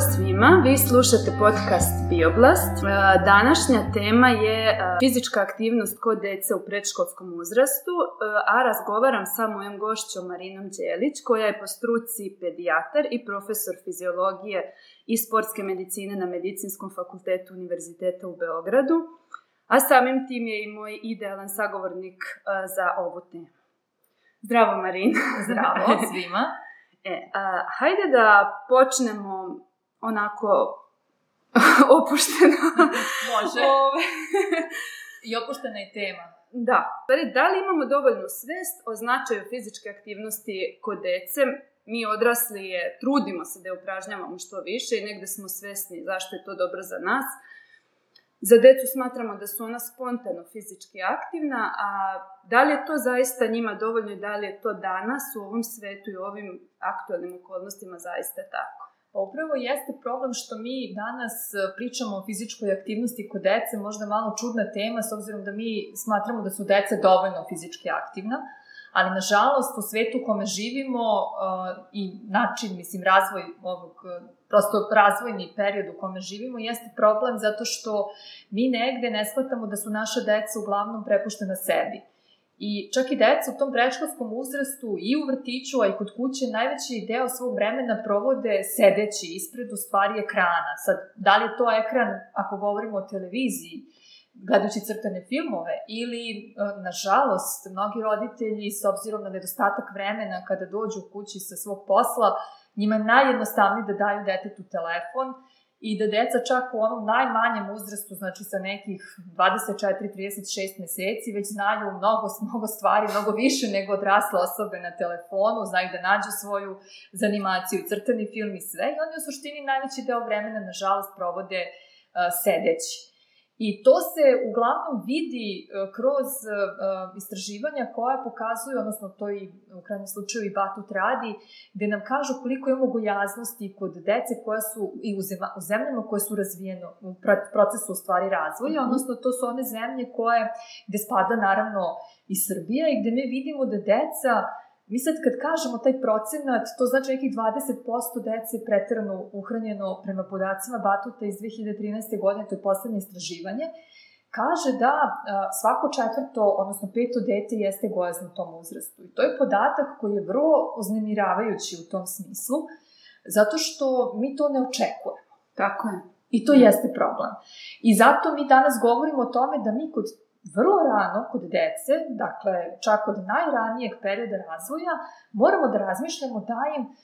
Pozdrav svima, vi slušate podcast Bioblast. E, današnja tema je e, fizička aktivnost kod dece u predškolskom uzrastu, e, a razgovaram sa mojom gošćom Marinom Đelić, koja je po struci pedijatar i profesor fiziologije i sportske medicine na Medicinskom fakultetu Univerziteta u Beogradu, a samim tim je i moj idealan sagovornik za ovu temu. Zdravo Marina. Zdravo svima. E, a, hajde da počnemo onako opušteno. Može. Ove... I opuštena je tema. Da. Da li imamo dovoljnu svest o značaju fizičke aktivnosti kod dece? Mi odrasli je, trudimo se da je upražnjavamo što više i negde smo svesni zašto je to dobro za nas. Za decu smatramo da su ona spontano fizički aktivna, a da li je to zaista njima dovoljno i da li je to danas u ovom svetu i ovim aktualnim okolnostima zaista tako? Pa upravo jeste problem što mi danas e, pričamo o fizičkoj aktivnosti kod dece, možda malo čudna tema s obzirom da mi smatramo da su deca dovoljno fizički aktivna, ali nažalost u svetu u kome živimo uh, i način, mislim, razvoj ovog, prosto razvojni period u kome živimo jeste problem zato što mi negde ne shvatamo da su naša deca uglavnom prepuštena sebi. I čak i deca u tom predškolskom uzrastu i u vrtiću, a i kod kuće, najveći deo svog vremena provode sedeći ispred u stvari ekrana. Sad, da li je to ekran, ako govorimo o televiziji, gledajući crtane filmove ili, e, nažalost, mnogi roditelji s obzirom na nedostatak vremena kada dođu kući sa svog posla, njima je najjednostavnije da daju detetu telefon i da deca čak u onom najmanjem uzrastu, znači sa nekih 24-36 meseci, već znaju mnogo, mnogo stvari, mnogo više nego odrasle osobe na telefonu, znaju da nađu svoju zanimaciju, crtani film i sve. I oni u suštini najveći deo vremena, nažalost, provode uh, sedeći. I to se uglavnom vidi e, kroz e, e, istraživanja koja pokazuju, odnosno to i u krajnjem slučaju i Batut radi, gde nam kažu koliko imamo gojaznosti kod dece koja su i u, zema, u zemljama koje su razvijeno u procesu u stvari razvoja, mm -hmm. odnosno to su one zemlje koje, gde spada naravno i Srbija i gde mi vidimo da deca Mi sad kad kažemo taj procenat, to znači nekih 20% dece je pretirano uhranjeno prema podacima Batuta iz 2013. godine, to je poslednje istraživanje, kaže da svako četvrto, odnosno peto dete jeste gojazno u tom uzrastu. I to je podatak koji je vrlo uznemiravajući u tom smislu, zato što mi to ne očekujemo. Tako je. I to jeste problem. I zato mi danas govorimo o tome da mi kod vrlo rano kod dece, dakle čak od najranijeg perioda razvoja, moramo da razmišljamo da im uh,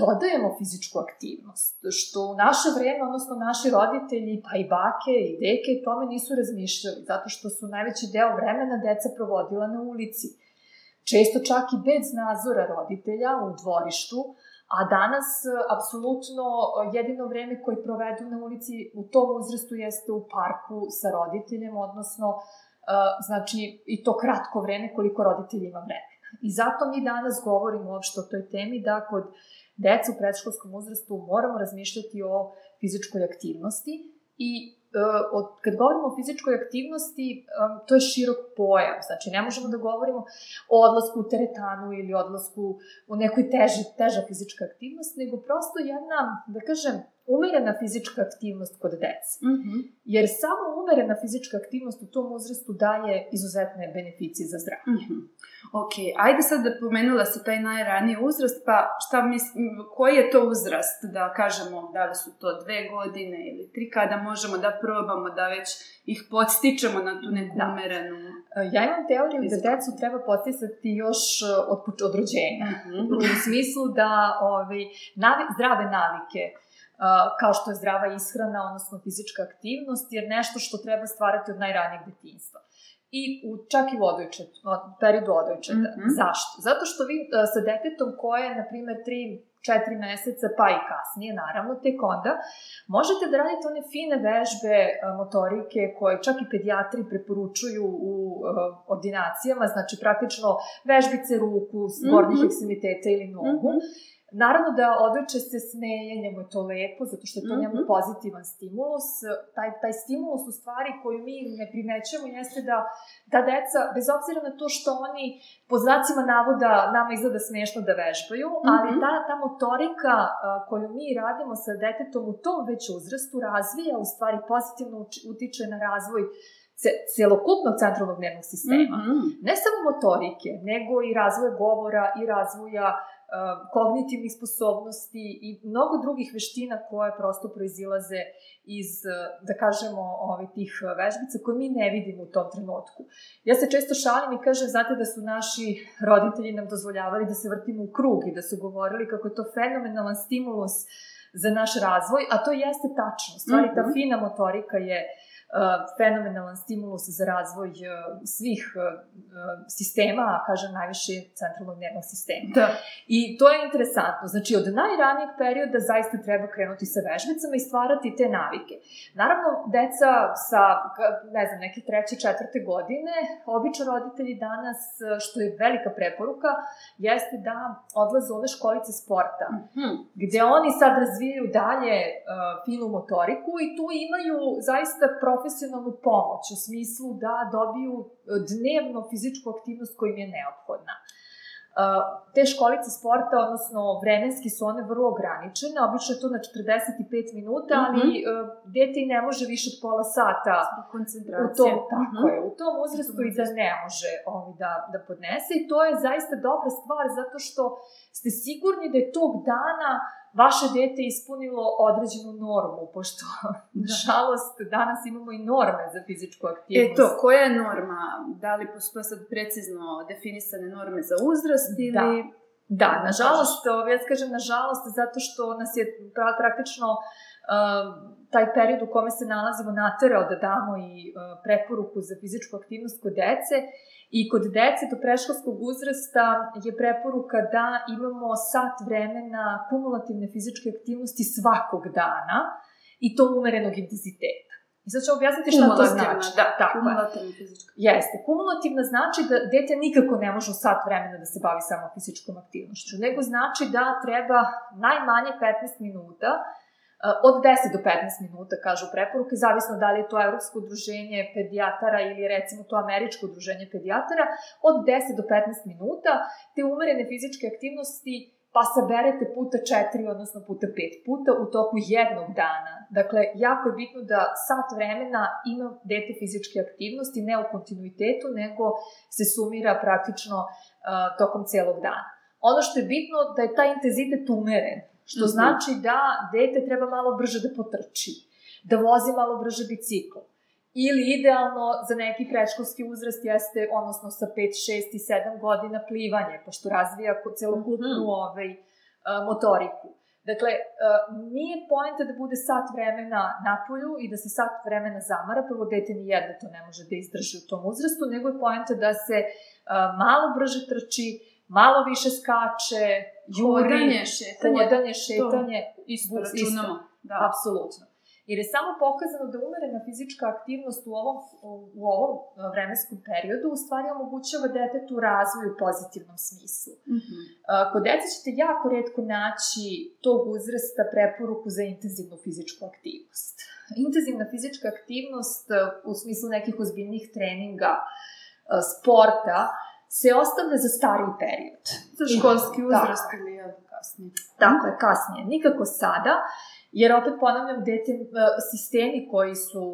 dodajemo fizičku aktivnost, što u naše vreme, odnosno naši roditelji, pa i bake i deke, tome nisu razmišljali, zato što su najveći deo vremena deca provodila na ulici. Često čak i bez nadzora roditelja u dvorištu, a danas apsolutno jedino vreme koje provedu na ulici u tom uzrastu jeste u parku sa roditeljem, odnosno znači i to kratko vreme koliko roditelj ima vremena. I zato mi danas govorimo uopšte o toj temi da kod deca u predškolskom uzrastu moramo razmišljati o fizičkoj aktivnosti i od, kad govorimo o fizičkoj aktivnosti, um, to je širok pojam. Znači, ne možemo da govorimo o odlasku u teretanu ili odlasku u nekoj teži, teža fizička aktivnost, nego prosto jedna, da kažem, umerena fizička aktivnost kod dece. Mm -hmm. Jer samo umerena fizička aktivnost u tom uzrastu daje izuzetne beneficije za zdravlje. Mm -hmm. Ok, ajde sad da pomenula se taj najraniji uzrast, pa šta mislim, koji je to uzrast, da kažemo da li su to dve godine ili tri, kada možemo da probamo da već ih podstičemo na tu neku da. umerenu... Ja imam teoriju da decu treba podsticati još od, od rođenja. Mm -hmm. U smislu da ove, ovaj, navi, zdrave navike, kao što je zdrava ishrana, odnosno fizička aktivnost, jer nešto što treba stvarati od najranijeg detinjstva. I u, čak i u odojčetu, periodu odojčeta. Mm -hmm. Zašto? Zato što vi sa detetom koje je, na primer, 3 četiri meseca, pa i kasnije, naravno, tek onda, možete da radite one fine vežbe motorike koje čak i pedijatri preporučuju u ordinacijama, znači praktično vežbice ruku, gornjih mm -hmm. ekstremiteta ili nogu, mm -hmm Naravno da odveče se smeje, njemu je to lepo, zato što je to njemu Mhm. pozitivan stimulus. Taj, taj stimulus u stvari koju mi ne primećujemo jeste da ta deca, bez obzira na to što oni po znacima navoda nama izgleda smešno da vežbaju, ali Mhm. ta, ta motorika a, koju mi radimo sa detetom u tom već uzrastu razvija u stvari pozitivno utiče na razvoj ce, celokupnog centralnog nervnog sistema Mhm. ne samo motorike, nego i razvoja govora i razvoja kognitivnih sposobnosti i mnogo drugih veština koje prosto proizilaze iz, uh, da kažemo, ovaj, tih uh, vežbica koje mi ne vidimo u tom trenutku. Ja se često šalim i kažem, znate da su naši roditelji nam dozvoljavali da se vrtimo u krug i da su govorili kako je to fenomenalan stimulus za naš razvoj, a to jeste tačno. Stvari, ta Mhm. fina motorika je uh, fenomenalan stimulus za razvoj uh, svih uh, sistema, a kažem najviše centralnog nervnog sistema. Da. I to je interesantno. Znači, od najranijeg perioda zaista treba krenuti sa vežbicama i stvarati te navike. Naravno, deca sa, ne znam, neke treće, četvrte godine, obično roditelji danas, uh, što je velika preporuka, jeste da odlaze u ove školice sporta Mhm. gde oni sad razvijaju dalje uh, finu motoriku i tu imaju zaista profesionalnu pomoć u smislu da dobiju uh, dnevno fizičku aktivnost koja im je neophodna. Uh, te školice sporta, odnosno vremenski su one vrlo ograničene, obično je to na 45 minuta, ali Mhm. uh, dete i ne može više od pola sata u tom, tako Mhm. je, u tom uzrastu i da ne može ovaj, da, da podnese i to je zaista dobra stvar zato što ste sigurni da je tog dana vaše dete ispunilo određenu normu, pošto, nažalost, danas imamo i norme za fizičku aktivnost. E to, koja je norma? Da li postoje sad precizno definisane norme za uzrast ili... Da. Da, nažalost, ja kažem nažalost, zato što nas je pra, praktično uh, taj period u kome se nalazimo naterao da damo i uh, preporuku za fizičku aktivnost kod dece i kod dece do preškolskog uzrasta je preporuka da imamo sat vremena kumulativne fizičke aktivnosti svakog dana i to umerenog intenziteta. I sad ću objasniti šta to znači. Da, tako kumulativna fizička. Jeste. Kumulativna znači da dete nikako ne može u sat vremena da se bavi samo fizičkom aktivnošću, nego znači da treba najmanje 15 minuta uh, od 10 do 15 minuta, kažu preporuke, zavisno da li je to Evropsko udruženje pedijatara ili recimo to Američko udruženje pedijatara, od 10 do 15 minuta te umerene fizičke aktivnosti pa saberete puta 4, odnosno puta 5 puta u toku jednog dana. Dakle, jako je bitno da sat vremena ima dete fizičke aktivnosti, ne u kontinuitetu, nego se sumira praktično uh, tokom celog dana. Ono što je bitno da je taj intenzitet umeren, što Mhm. znači da dete treba malo brže da potrči, da vozi malo brže bicikl. Ili idealno za neki predškolski uzrast jeste, odnosno sa 5, 6 i 7 godina plivanje, pošto razvija celokupnu Mhm. ovaj, a, motoriku. Dakle, nije poenta da bude sat vremena na polju i da se sat vremena zamara, prvo dete ni jedno to ne može da izdrži u tom uzrastu, nego je poenta da se malo brže trči, malo više skače, juri, Hodanje, šetanje. hodanje, šetanje, Isto računamo. Da. Apsolutno. Jer je samo pokazano da umerena fizička aktivnost u ovom, u ovom a, vremenskom periodu u stvari omogućava detetu razvoj u pozitivnom smislu. Mhm. A, Kod dece ćete jako redko naći tog uzrasta preporuku za intenzivnu fizičku aktivnost. Intenzivna fizička aktivnost a, u smislu nekih ozbiljnih treninga, sporta, se ostavlja za stariji period. Za školski Tako uzrast ili ja kasnije. Tako je, kasnije. Nikako sada, jer opet ponavljam, dete, e, sistemi koji su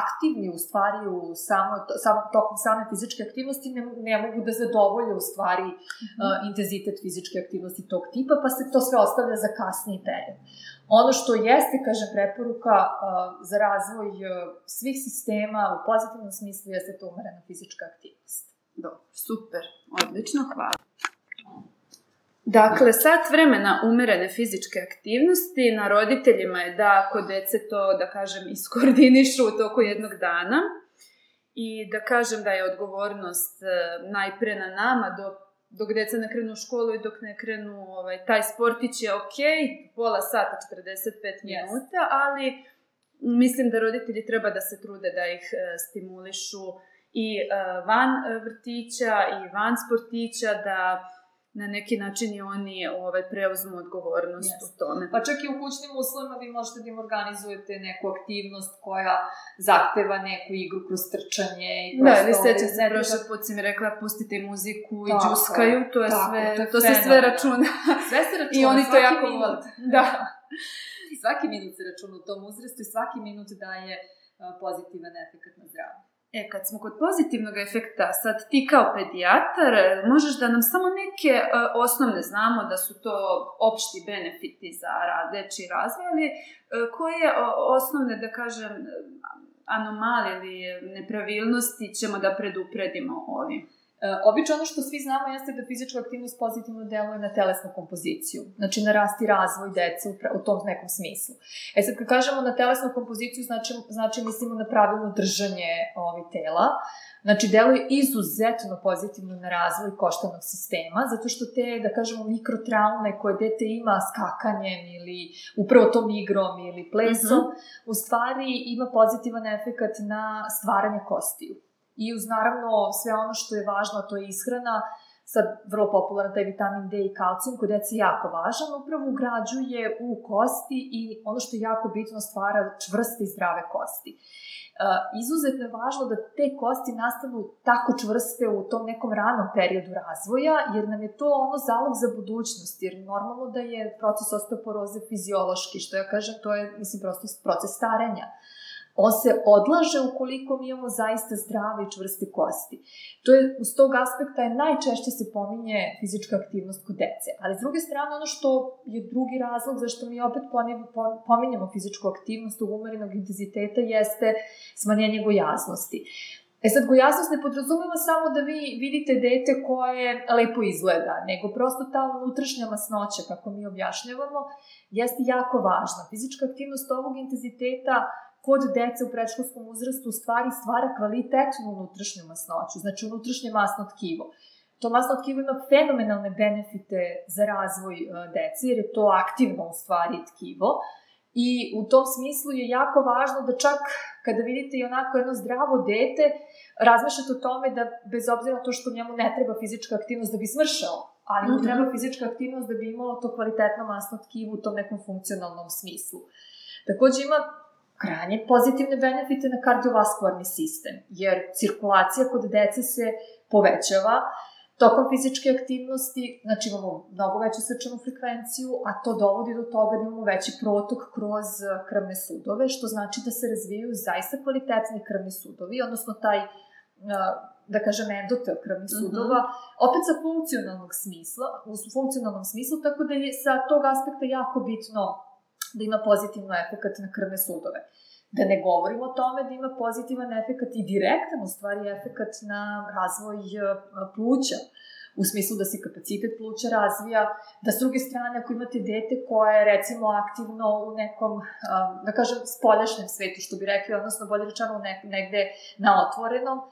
aktivni u stvari u samo, samo tokom same fizičke aktivnosti ne, ne mogu da zadovolje u stvari Mhm. uh, intenzitet fizičke aktivnosti tog tipa, pa se to sve ostavlja za kasniji period. Ono što jeste, kažem, preporuka uh, za razvoj uh, svih sistema u pozitivnom smislu jeste to umerena fizička aktivnost. Dobro, super, odlično, hvala. Dakle, sat vremena umerene fizičke aktivnosti na roditeljima je da ako dece to, da kažem, iskoordinišu u toku jednog dana i da kažem da je odgovornost e, najpre na nama dok, dok deca ne krenu u školu i dok ne krenu, ovaj, taj sportić je ok, pola sata, 45 minuta, ali mislim da roditelji treba da se trude da ih e, stimulišu i e, van e, vrtića i van sportića, da na neki način i oni ovaj, preuzmu odgovornost yes. u tome. Pa čak i u kućnim uslovima vi možete da im organizujete neku aktivnost koja zahteva neku igru kroz trčanje. I da, ili seća se, prošle put si mi rekla, pustite muziku i tako, džuskaju, to je tako, sve, to, je to se sve računa. Sve se računa, I oni to jako vole. Da. svaki minut se računa u tom uzrastu i svaki minut daje pozitivan efekt na zdravlje. E, kad smo kod pozitivnog efekta, sad ti kao pedijatar, možeš da nam samo neke uh, osnovne znamo da su to opšti benefiti za deči razvoj, ali uh, koje osnovne, da kažem, anomalije ili nepravilnosti ćemo da predupredimo ovim? E, obično ono što svi znamo jeste da fizička aktivnost pozitivno deluje na telesnu kompoziciju, znači na rast i razvoj dece u, tom nekom smislu. E sad, kad kažemo na telesnu kompoziciju, znači, znači mislimo na pravilno držanje ovi tela, Znači, deluje izuzetno pozitivno na razvoj koštanog sistema, zato što te, da kažemo, mikrotraume koje dete ima skakanjem ili upravo tom igrom ili plesom, mm -hmm. u stvari ima pozitivan efekt na stvaranje kostiju i uz naravno sve ono što je važno, to je ishrana, sad vrlo popularan taj vitamin D i kalcijum koji deci jako važan, upravo ugrađuje u kosti i ono što je jako bitno stvara čvrste i zdrave kosti. Uh, izuzetno je važno da te kosti nastanu tako čvrste u tom nekom ranom periodu razvoja, jer nam je to ono zalog za budućnost, jer normalno da je proces osteoporoze fiziološki, što ja kažem, to je, mislim, prosto proces starenja. Uh, on se odlaže ukoliko mi imamo zaista zdrave i čvrste kosti. To je, uz tog aspekta je najčešće se pominje fizička aktivnost kod dece. Ali s druge strane, ono što je drugi razlog zašto mi opet pominjamo fizičku aktivnost umerenog intenziteta jeste smanjenje gojaznosti. E sad, gojaznost ne podrazumeva samo da vi vidite dete koje lepo izgleda, nego prosto ta unutrašnja masnoća, kako mi objašnjavamo, jeste jako važna. Fizička aktivnost ovog intenziteta kod dece u predškolskom uzrastu u stvari stvara kvalitetnu unutrašnju masnoću, znači unutrašnje masno tkivo. To masno tkivo ima fenomenalne benefite za razvoj uh, dece, jer je to aktivno u stvari tkivo. I u tom smislu je jako važno da čak kada vidite i onako jedno zdravo dete, razmišljate o tome da bez obzira na to što njemu ne treba fizička aktivnost da bi smršao, ali mu mm -hmm. treba fizička aktivnost da bi imalo to kvalitetno masno tkivo u tom nekom funkcionalnom smislu. Takođe ima krajnje pozitivne benefite na kardiovaskularni sistem, jer cirkulacija kod dece se povećava, tokom fizičke aktivnosti, znači imamo mnogo veću srčanu frekvenciju, a to dovodi do toga da imamo veći protok kroz krvne sudove, što znači da se razvijaju zaista kvalitetni krvni sudovi, odnosno taj da kažem, endotel krvnih mhm. sudova, mm -hmm. opet sa funkcionalnog smisla, u funkcionalnom smislu, tako da je sa tog aspekta jako bitno da ima pozitivno efekt na krvne sudove. Da ne govorimo o tome da ima pozitivan efekt i direktan u stvari efekt na razvoj e, pluća u smislu da se kapacitet pluća razvija, da s druge strane ako imate dete koje je recimo aktivno u nekom, e, da kažem, spoljašnjem svetu, što bi rekli, odnosno bolje rečeno negde na otvorenom, e,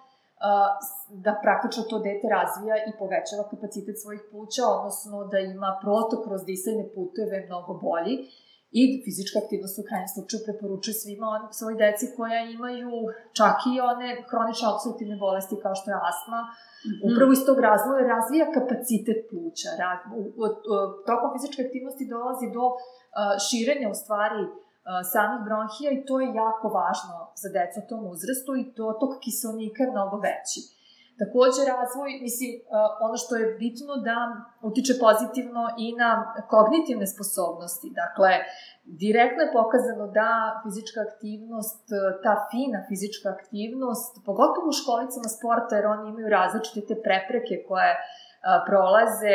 da praktično to dete razvija i povećava kapacitet svojih pluća, odnosno da ima protok kroz disajne puteve mnogo bolji I fizička aktivnost u krajnjem slučaju preporučuje svima on, svoj deci koja imaju čak i one hronične obstruktivne bolesti kao što je astma, mm -hmm. upravo iz tog razloga razvija kapacitet pluća. Raz, u, u, u, tokom fizičke aktivnosti dolazi do uh, širenja u stvari samih bronhija i to je jako važno za decu u tom uzrastu i dotok kiselnika je mnogo veći. Takođe, razvoj, mislim, e, ono što je bitno da utiče pozitivno i na kognitivne sposobnosti. Dakle, direktno je pokazano da fizička aktivnost, e, ta fina fizička aktivnost, pogotovo u školicama sporta, jer oni imaju različite te prepreke koje e, prolaze,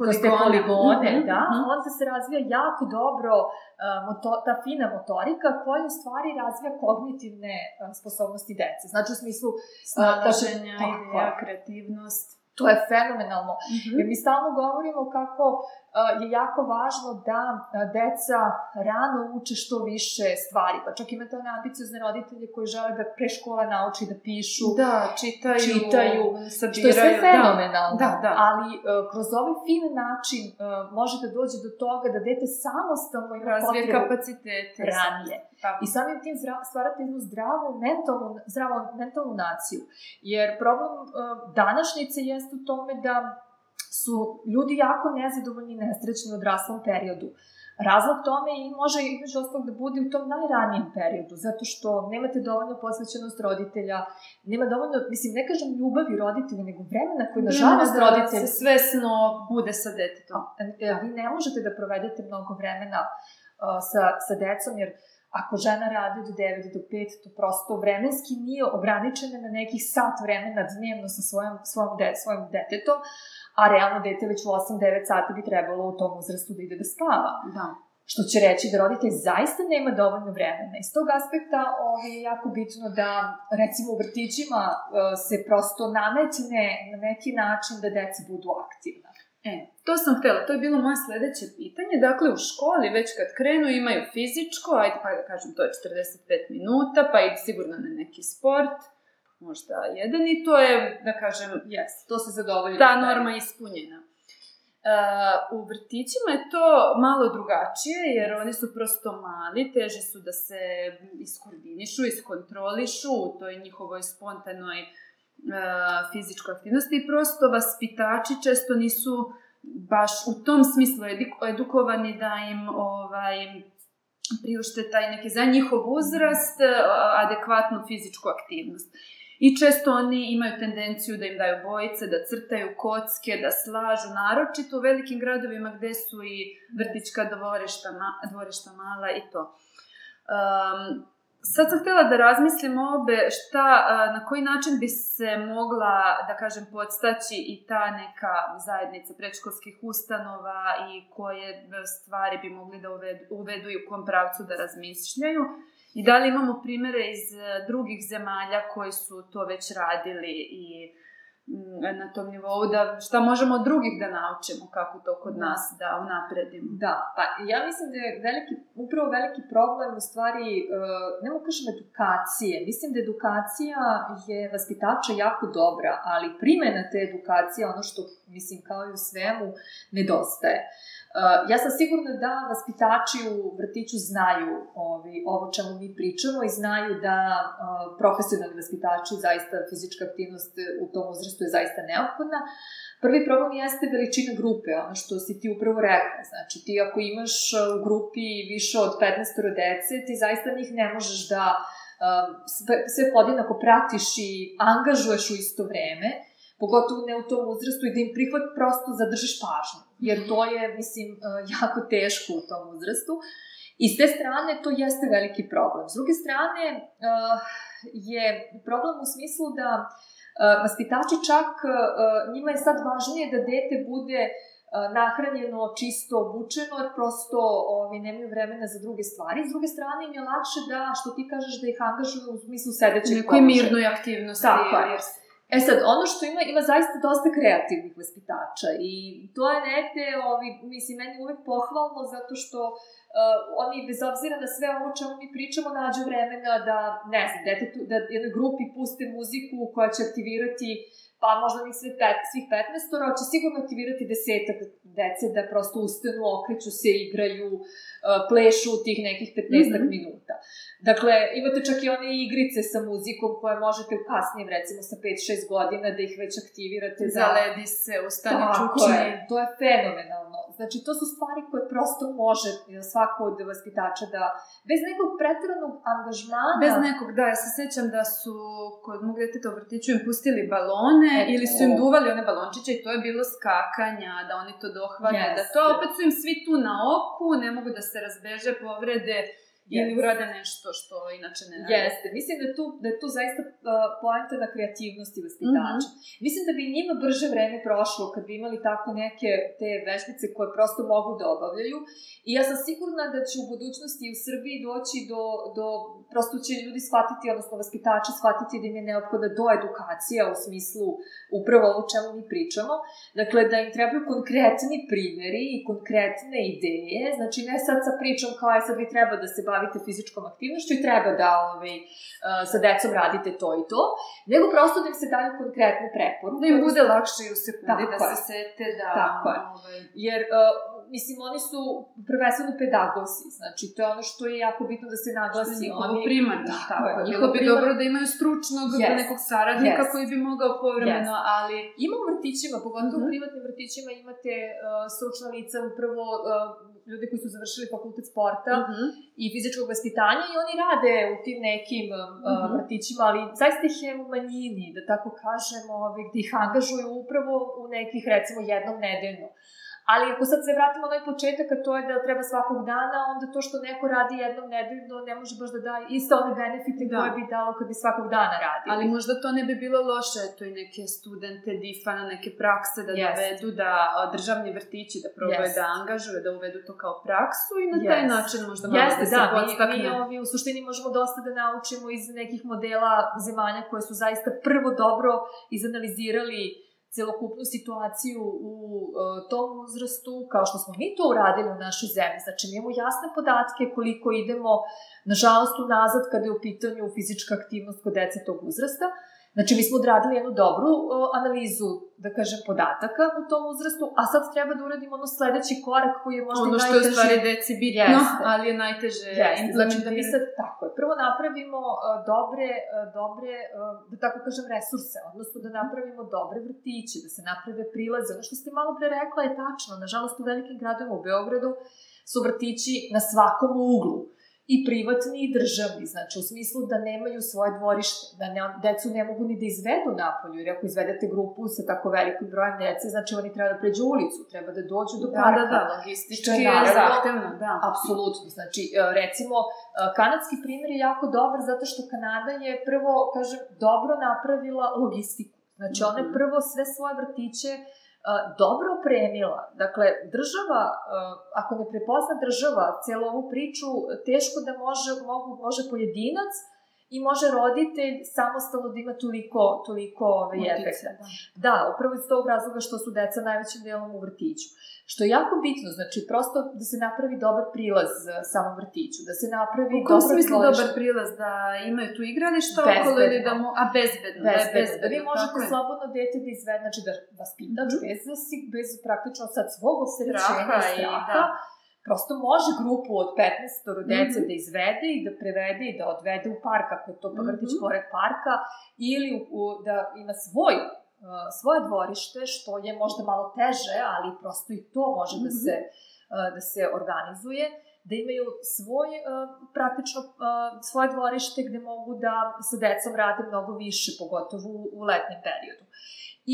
kroz te poligone, mm -hmm. da, -hmm. onda se razvija jako dobro uh, moto, ta fina motorika koja u stvari razvija kognitivne uh, sposobnosti dece. Znači u smislu snalaženja, uh, ideja, kreativnost. To je fenomenalno. Mm -hmm. Jer mi stalno govorimo kako je jako važno da deca rano uče što više stvari. Pa čak imate one ambiciozne roditelje koji žele da pre škola nauči da pišu. Da, čitaju, čitaju sabiraju. Što je sve fenomenalno. Da, da. Ali uh, kroz ovaj fin način uh, može da dođe do toga da dete samostalno ima Razvije potrebu kapacitete. Ranije. Tako. I samim tim stvarate jednu zdravu mentalnu, zdravu mentalnu naciju. Jer problem današnjice jeste u tome da su ljudi jako nezadovoljni i nesrećni u odraslom periodu. Razlog tome i može između ostalog da bude u tom najranijem periodu, zato što nemate dovoljno posvećenost roditelja, nema dovoljno, mislim, ne kažem ljubavi roditelja, nego vremena koje, nažalost, da roditelj... se svesno bude sa detetom. E, vi ne možete da provedete mnogo vremena uh, sa, sa decom, jer ako žena radi od 9 do 5, to prosto vremenski nije ograničena na nekih sat vremena dnevno sa svojom, svojom, de, svojim detetom, a realno dete već u 8-9 sati bi trebalo u tom uzrastu da ide da spava. Da. Što će reći da roditelj zaista nema dovoljno vremena. Iz tog aspekta ovo je jako bitno da, recimo, u vrtićima uh, se prosto nametne na neki način da deca budu aktivna. E, to sam htela, to je bilo moje sledeće pitanje. Dakle, u školi već kad krenu imaju fizičko, ajde pa da kažem, to je 45 minuta, pa idu sigurno na neki sport, možda jedan i to je, da kažem, yes, to se zadovolji. ta norma ispunjena. Uh, u vrtićima je to malo drugačije, jer oni su prosto mali, teže su da se iskoordinišu, iskontrolišu u toj njihovoj spontanoj uh, fizičkoj aktivnosti i prosto vaspitači često nisu baš u tom smislu edukovani da im ovaj, priušte taj neki za njihov uzrast adekvatnu fizičku aktivnost. I često oni imaju tendenciju da im daju bojice, da crtaju kocke, da slažu, naročito u velikim gradovima gde su i vrtićka dvorišta, ma, dvorišta mala i to. Um, sad sam htjela da razmislim obe šta, na koji način bi se mogla, da kažem, podstaći i ta neka zajednica predškolskih ustanova i koje stvari bi mogli da uvedu, uvedu i u kom pravcu da razmišljaju. I da li imamo primere iz e, drugih zemalja koji su to već radili i na tom nivou, da šta možemo od drugih da naučimo, kako to kod da. nas da unapredimo. Da, pa ja mislim da je veliki, upravo veliki problem u stvari, uh, ne mogu kažem edukacije, mislim da edukacija je vaspitača jako dobra, ali primena te edukacije, ono što, mislim, kao i u svemu, nedostaje. Uh, ja sam sigurna da vaspitači u vrtiću znaju ovi, ovo čemu mi pričamo i znaju da uh, profesionalni vaspitači zaista fizička aktivnost u tom uzrastu je zaista neophodna. Prvi problem jeste veličina grupe, ono što si ti upravo rekla. Znači, ti ako imaš u grupi više od 15 dece, ti zaista njih ne možeš da uh, sve, sve podjednako pratiš i angažuješ u isto vreme, pogotovo ne u tom uzrastu i da im prihvat prosto zadržiš pažnju jer to je, mislim, e, jako teško u tom uzrastu. I s te strane to jeste veliki problem. S druge strane e, je problem u smislu da e, vaspitači čak, njima je sad važnije da dete bude nahranjeno, čisto obučeno, jer prosto ovi, nemaju vremena za druge stvari. S druge strane im je lakše da, što ti kažeš, da ih angažuju u smislu sedećeg položaja. Nekoj mirnoj aktivnosti. Tako je. E sad, ono što ima, ima zaista dosta kreativnih vaspitača i to je negde, ovi, mislim, meni uvek pohvalno zato što uh, oni, bez obzira na sve ovo čemu mi pričamo, nađu vremena da, ne znam, detetu, da jednoj grupi puste muziku koja će aktivirati pa možda njih sve pet, svih 15 ali će sigurno aktivirati desetak dece da prosto ustanu, okreću se, igraju, uh, plešu u tih nekih 15 mm -hmm. minuta. Dakle, imate čak i one igrice sa muzikom koje možete u kasnijem, recimo sa 5-6 godina, da ih već aktivirate. Za... Zaledi se, ustani čučni. Je, to je fenomenalno. Znači, to su stvari koje prosto može svako od vaspitača da, bez nekog pretrednog angažmana... Bez nekog, da, ja se sećam da su kod mog deteta u vrtiću im pustili balone Eto. ili su im duvali one balončiće i to je bilo skakanja, da oni to dohvate, yes. da to opet su im svi tu na oku, ne mogu da se razbeže, povrede, Ili urade nešto što inače ne rade. Jeste. Mislim da je tu, da je tu zaista uh, poenta na kreativnosti vaspitača. Mm -hmm. Mislim da bi njima brže vreme prošlo kad bi imali tako neke te vežbice koje prosto mogu da obavljaju. I ja sam sigurna da će u budućnosti u Srbiji doći do, do prosto će ljudi shvatiti, odnosno vaspitači shvatiti da im je neophodna do edukacija u smislu upravo ovo čemu mi pričamo. Dakle, da im trebaju konkretni primeri i konkretne ideje. Znači, ne sad sa pričom kao je sad vi treba da se bavite fizičkom aktivnošću i treba da ovaj, sa decom radite to i to, nego prosto da im se daju konkretne preporuke. Da im bude lakše i u sekundi da se sete da... Tako je. Ovaj... Jer uh, mislim, oni su prvenstveno pedagozi, znači to je ono što je jako bitno da se naglasi. Što je njihovo oni... primarno, Tako tako je, Bilo bi primarno- dobro da imaju stručnog Jest. nekog saradnika Jest. koji bi mogao povremeno, Jest. ali... Ima u vrtićima, pogotovo Mhm. u privatnim vrtićima imate uh, stručna lica, upravo uh, ljudi koji su završili fakultet sporta Mhm. i fizičkog vaspitanja i oni rade u tim nekim uh, Mhm. vrtićima, ali zaista ih je u manjini, da tako kažemo, ove, gde ih angažuju upravo u nekih, recimo, jednom nedeljno. Ali ako sad se vratimo na onaj početak, a to je da treba svakog dana, onda to što neko radi jednom nedeljno ne može baš da daje iste one benefite Da. koje bi dalo kad bi svakog dana radio. Ali možda to ne bi bilo loše, to i neke studente difa na neke prakse da Jest. dovedu, da državni vrtići da probaju Jest. da angažuju, da uvedu to kao praksu i na taj Jest. način možda malo Jeste, da se da, mi, podstakne. mi ovi, u suštini možemo dosta da naučimo iz nekih modela zemalja koje su zaista prvo dobro izanalizirali celokupnu situaciju u uh, tom uzrastu, kao što smo mi to uradili u našoj zemlji. Znači, mi imamo jasne podatke koliko idemo, nažalost, unazad kada je u pitanju fizička aktivnost kod dece tog uzrasta. Znači, mi smo odradili jednu dobru uh, analizu, da kažem, podataka u tom uzrastu, a sad treba da uradimo ono sledeći korak koji je možda Ono i što je najteži. stvari deci bitno, Jeste. ali je najteže Jeste, znači da mi sad, tako je, prvo napravimo uh, dobre, uh, dobre, uh, da tako kažem, resurse, odnosno da napravimo dobre vrtiće, da se naprave prilaze. Ono što ste malo pre rekla je tačno, nažalost u velikim gradovima u Beogradu su vrtići na svakom uglu i privatni i državni, znači u smislu da nemaju svoje dvorište, da ne, decu ne mogu ni da izvedu napolju, jer ako izvedete grupu sa tako velikim brojem dece, znači oni treba da pređu ulicu, treba da dođu do Da, parka. da, da, logistički Što je zahtevno, da. Apsolutno. Znači, e, recimo, e, kanadski primjer je jako dobar zato što Kanada je prvo, kažem, dobro napravila logistiku. Znači, ona je Mhm. prvo sve svoje vrtiće dobro opremila. Dakle, država, ako ne prepozna država celu ovu priču, teško da može, mogu, može pojedinac i može roditelj samostalno da ima toliko, toliko ove, Utice, efekta. da. Da, upravo iz tog razloga što su deca najvećim delom u vrtiću. Što je jako bitno, znači prosto da se napravi dobar prilaz e, samom vrtiću, da se napravi U kom smislu dobar prilaz? Da imaju tu igrališta Bezbedno. okolo ili da mu... A, bezbedno. da je Bezbedno, da vi možete tako je. slobodno dete da izvede, znači da vaspitač Mhm. bez, da si, bez praktično sad svog opterećenja Straha i i straha, da. Prosto može grupu od 15 dece Mhm. da izvede i da prevede i da odvede u park, ako je to pa vrtić Mhm. pored parka, ili u, u, da ima svoj uh, svoje dvorište, što je možda malo teže, ali prosto i to može da Mhm. se uh, da se organizuje, da imaju svoj, uh, praktično, uh, svoje dvorište gde mogu da sa decom rade mnogo više, pogotovo u, u letnjem periodu.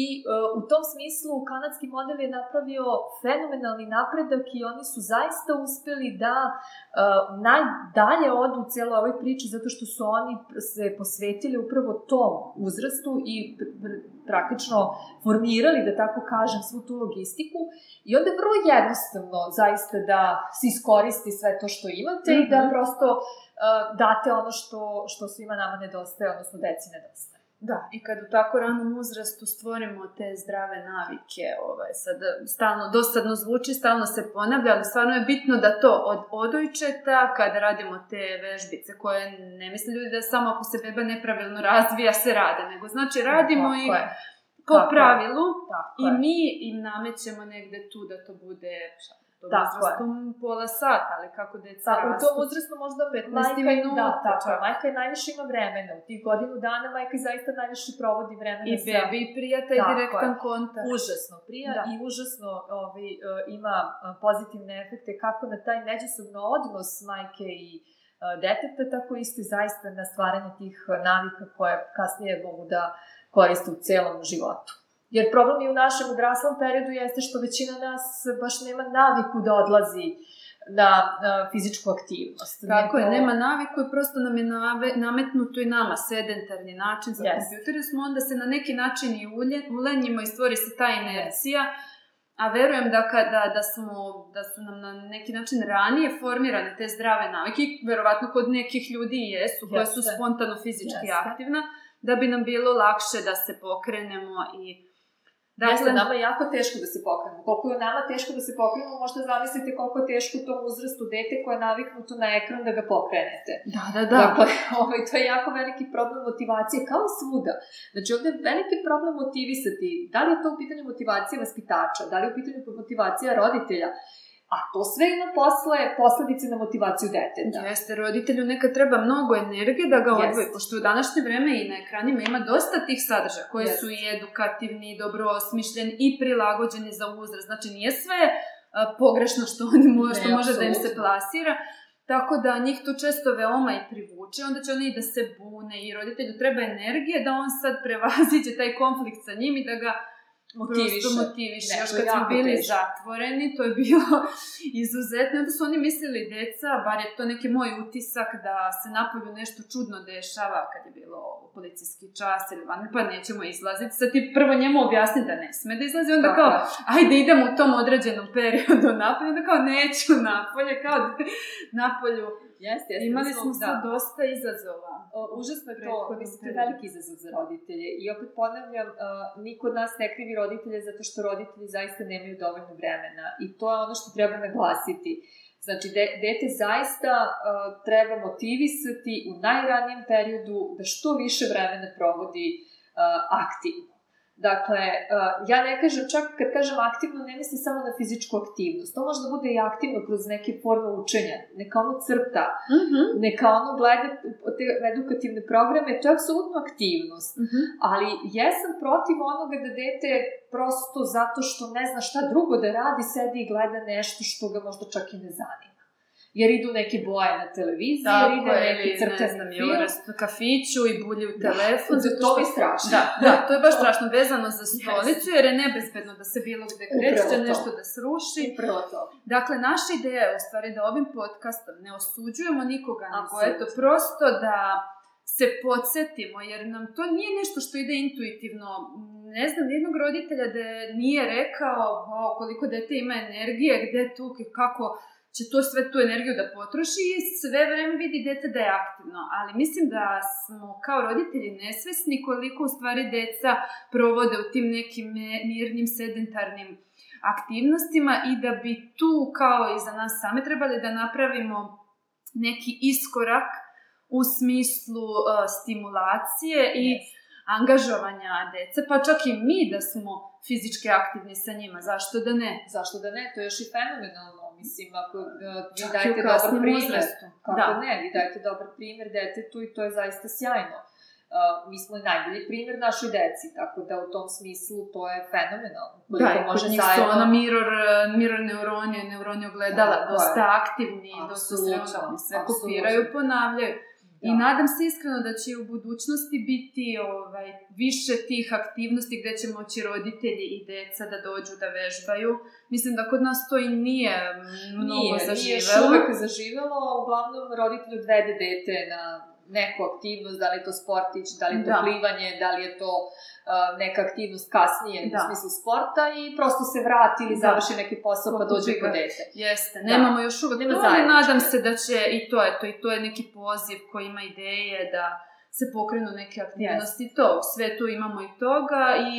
I uh, u tom smislu kanadski model je napravio fenomenalni napredak i oni su zaista uspeli da uh, najdalje odu u cijeloj ovoj priči zato što su oni se posvetili upravo tom uzrastu i pr- pr- praktično formirali, da tako kažem, svu tu logistiku i onda je vrlo jednostavno zaista da se iskoristi sve to što imate mm -hmm. i da Mhm. prosto uh, date ono što, što svima nama nedostaje, odnosno deci nedostaje. Da, i kad u tako ranom uzrastu stvorimo te zdrave navike, ovaj, sad stalno, dosadno zvuči, stalno se ponavlja, ali stvarno je bitno da to od odojčeta, kada radimo te vežbice, koje ne misle ljudi da samo ako se beba nepravilno razvija se rade, nego znači radimo Tako i je, po Tako je. pravilu tako i je. mi im namećemo negde tu da to bude šta, to Tako je. uzrastom pola sata, ali kako deca u rastu. tom uzrastu možda 15 majka, minuta, da, tako je, majka je najviše ima vremena. U tih godinu dana majka zaista najviše provodi vremena I sa... bebi i prijatelj, Tako direktan je. kontakt. Užasno prija Da. i užasno ovaj, ima e, pozitivne efekte kako na taj međusobno odnos majke i e, deteta, tako isto i zaista na stvaranje tih navika koje kasnije mogu da koriste u celom životu. Jer problem i u našem odraslom periodu jeste što većina nas baš nema naviku da odlazi na, na fizičku aktivnost. Tako je, Nego- nema naviku i prosto nam je nave, nametnuto i nama sedentarni način za Jest. kompjuter, smo onda se na neki način i ulje, ulenjimo i stvori se ta inercija, a verujem da kada da smo da su nam na neki način ranije formirane te zdrave navike, verovatno kod nekih ljudi i jesu, koje su spontano fizički Jeste. aktivna, da bi nam bilo lakše da se pokrenemo i Dakle, Jeste, nama je jako teško da se pokrenemo. Koliko je nama teško da se pokrenemo, možda zamislite koliko je teško u tom uzrastu dete koje je naviknuto na ekran da ga pokrenete. Da, da, da. Dakle, ovaj, to je jako veliki problem motivacije, kao svuda. Znači, ovde je veliki problem motivisati. Da li je to u pitanju motivacije vaspitača, da li je u pitanju motivacija roditelja. A to sve ima posle posledice na motivaciju deteta. Jeste, roditelju nekad treba mnogo energije da ga odvoji, pošto u današnje vreme i na ekranima ima dosta tih sadržaja koji Jest. su i edukativni, i dobro osmišljeni i prilagođeni za uzrast. Znači nije sve uh, pogrešno što oni mo, što može da im se plasira, Tako da njih to često veoma i privuče, onda će oni i da se bune i roditelju treba energije da on sad prevaziće taj konflikt sa njim i da ga motiviše. Prosto motiviše. Ne, Još kad smo bili teško. zatvoreni, to je bilo izuzetno. Onda su oni mislili, deca, bar je to neki moj utisak, da se napolju nešto čudno dešava kad je bilo policijski čas ili van, pa nećemo izlaziti. Sad ti prvo njemu objasni da ne sme da izlazi, onda Tako. kao, ajde idemo u tom određenom periodu napolju, onda kao neću napolje, kao napolju Jeste, jeste. Imali smo da. dosta izazova. O, užasno je to, mislim, to je veliki izazov za roditelje. I opet ponavljam, uh, niko od nas ne krivi roditelje zato što roditelji zaista nemaju dovoljno vremena. I to je ono što treba naglasiti. Znači, de, dete zaista uh, treba motivisati u najranijem periodu da što više vremena provodi uh, aktivno. Dakle, uh, ja ne kažem, čak kad kažem aktivno, ne mislim samo na fizičku aktivnost. To može da bude i aktivno kroz neke forme učenja. Neka ono crta, mm -hmm. neka ono gleda te edukativne programe, to je apsolutno aktivnost. Mm -hmm. Ali jesam protiv onoga da dete prosto zato što ne zna šta drugo da radi, sedi i gleda nešto što ga možda čak i ne zanima jer idu neke boje na televiziji, Tako, jer ide neki crtani film. u kafiću i bulje u da, telefon. Da, to je strašno. Da, da, to je baš strašno vezano za stolicu, jer je nebezbedno da se bilo gde kreće, nešto da sruši. Upravo to. Dakle, naša ideja je u stvari da ovim podcastom ne osuđujemo nikoga, nego eto, prosto da se podsjetimo, jer nam to nije nešto što ide intuitivno. Ne znam, jednog roditelja da nije rekao o, koliko dete ima energije, gde tu, kako će to sve tu energiju da potroši i sve vreme vidi dete da je aktivno. Ali mislim da smo kao roditelji nesvesni koliko u stvari deca provode u tim nekim mirnim sedentarnim aktivnostima i da bi tu kao i za nas same trebali da napravimo neki iskorak u smislu uh, stimulacije i yes. angažovanja dece, pa čak i mi da smo fizički aktivni sa njima, zašto da ne? Zašto da ne? To je još i fenomenalno Mislim, ako uh, vi dajete dobar primjer, uzrastu. kako da. ne, vi dajete dobar primjer detetu i to je zaista sjajno. Uh, mi smo najbolji primjer našoj deci, tako da u tom smislu to je fenomenalno. Koliko da, može kod njih zajedno... su ono mirror, mirror neuroni, neuroni ogledala, da, dosta je. aktivni, dosta srećani, sve kopiraju, ponavljaju. Da. I nadam se iskreno da će u budućnosti biti ovaj, više tih aktivnosti gde će moći roditelji i deca da dođu da vežbaju. Mislim da kod nas to i nije mnogo nije, zaživelo. Nije, uvek zaživelo, uglavnom roditelj odvede dete na neku aktivnost, da li je to sportić, da li je to da. plivanje, da li je to uh, neka aktivnost kasnije da. u smislu sporta i prosto se vrati ili da. završi neki posao pa dođe kod dete. Jeste, da. nemamo još uvek Nema to, nadam se da će i to, eto, i to je neki poziv koji ima ideje da se pokrenu neke aktivnosti, yes. to, sve tu imamo i toga i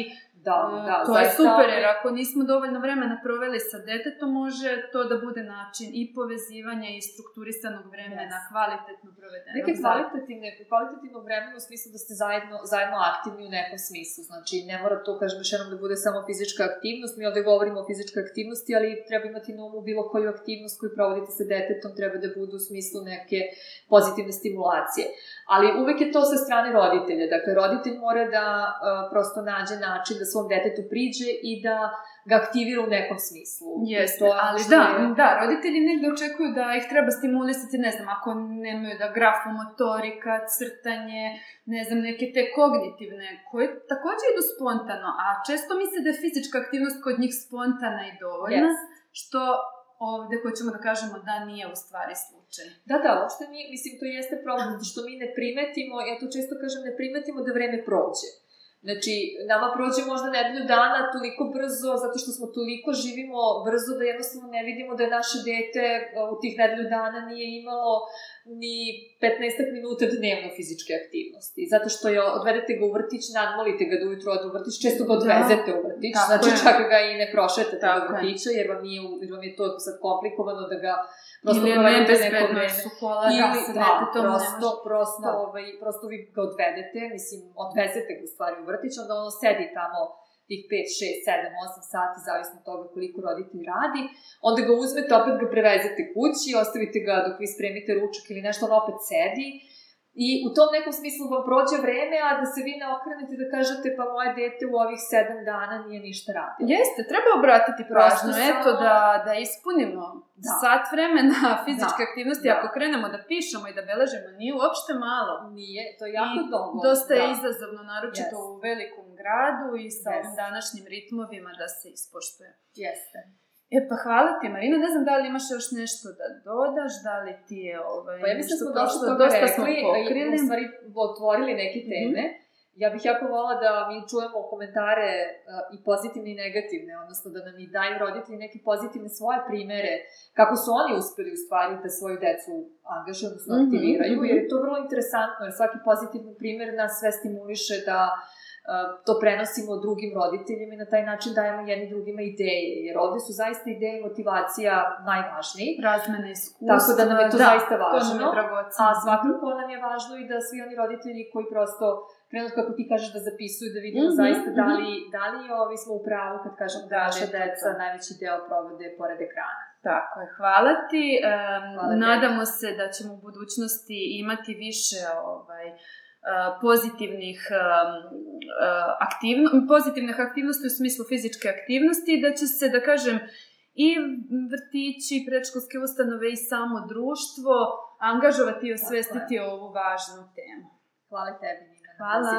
Da, da, to zaista... je super, jer ako nismo dovoljno vremena proveli sa detetom, može to da bude način i povezivanja i strukturisanog vremena, yes. kvalitetno provedenog. Neke kvalitativne, kvalitativno vremena u smislu da ste zajedno, zajedno aktivni u nekom smislu. Znači, ne mora to, kažem još jednom, da bude samo fizička aktivnost. Mi ovde govorimo o fizičkoj aktivnosti, ali treba imati na umu bilo koju aktivnost koju provodite sa detetom, treba da bude u smislu neke pozitivne stimulacije. Ali uvek je to sa strane roditelja. Dakle, roditelj mora da uh, prosto nađe način da svom detetu priđe i da ga aktivira u nekom smislu. Jeste, to, ali da, je... da, roditelji negde očekuju da ih treba stimulisati, ne znam, ako nemaju da grafomotorika, crtanje, ne znam, neke te kognitivne, koje takođe idu spontano, a često misle da je fizička aktivnost kod njih spontana i dovoljna, yes. što ovde hoćemo da kažemo da nije u stvari slučaj. Da, da, uopšte nije, mislim, to jeste problem, što mi ne primetimo, ja to često kažem, ne primetimo da vreme prođe. Znači, nama prođe možda nedelju dana toliko brzo, zato što smo toliko živimo brzo da jednostavno ne vidimo da je naše dete u tih nedelju dana nije imalo ni 15 minuta dnevno fizičke aktivnosti. Zato što je, odvedete ga u vrtić, nadmolite ga da ujutro ode u vrtić, često ga odvezete da. u vrtić, Tako znači je. čak ga i ne prošetate do vrtića, jer vam, nije, jer vam je to sad komplikovano da ga prosto Ili je nebezbedno su kola Ili, da, da prosto, prosto, da. ovaj, prosto vi ga odvedete, mislim, odvezete ga u stvari u vrtić, onda ono sedi tamo tih 5, 6, 7, 8 sati, zavisno od toga koliko roditelj radi, onda ga uzmete, opet ga prevezete kući, ostavite ga dok vi spremite ručak ili nešto, on opet sedi, I u tom nekom smislu vam prođe vreme, a da se vi ne okrenete da kažete pa moje dete u ovih sedam dana nije ništa radilo. Jeste, treba obratiti pažnju, eto, da, da ispunimo da. sat vremena fizičke da. aktivnosti. Da. Ako krenemo da pišemo i da beležimo, nije uopšte malo. Nije, to je jako I dosta da. je izazovno, naročito yes. u velikom gradu i sa yes. ovim današnjim ritmovima da se ispoštuje. Jeste. E pa hvala ti Marina, ne znam da li imaš još nešto da dodaš, da li ti je ovaj, pa ja mislim da smo dosta toga dosta rekli, smo pokrili. u stvari otvorili neke mhm. teme. Mm -hmm. Ja bih jako volila da mi čujemo komentare uh, i pozitivne i negativne, odnosno da nam i daju roditelji neke pozitivne svoje primere, kako su oni uspeli u stvari da svoju decu angažuju, odnosno -hmm, aktiviraju, mm -hmm. jer je to vrlo interesantno, jer svaki pozitivni primer nas sve stimuliše da uh, to prenosimo drugim roditeljima i na taj način dajemo jedni drugima ideje, jer ovde su zaista ideje i motivacija najvažniji. Razmene iskustva. Tako da nam je to da, zaista važno. To nam je dragoceno. A svakako nam je važno i da svi oni roditelji koji prosto krenu, kako ti kažeš, da zapisuju, da vidimo mm -hmm, zaista da li, mm -hmm. da li ovi smo u pravu kad kažemo da, da naša deca najveći deo provode pored ekrana. Tako je, hvala ti. Um, hvala nadamo se da ćemo u budućnosti imati više ovaj, pozitivnih aktivno, pozitivnih aktivnosti u smislu fizičke aktivnosti da će se, da kažem, i vrtići, predškolske ustanove i samo društvo angažovati i osvestiti ovu važnu temu. Hvala tebi, Nina. Hvala.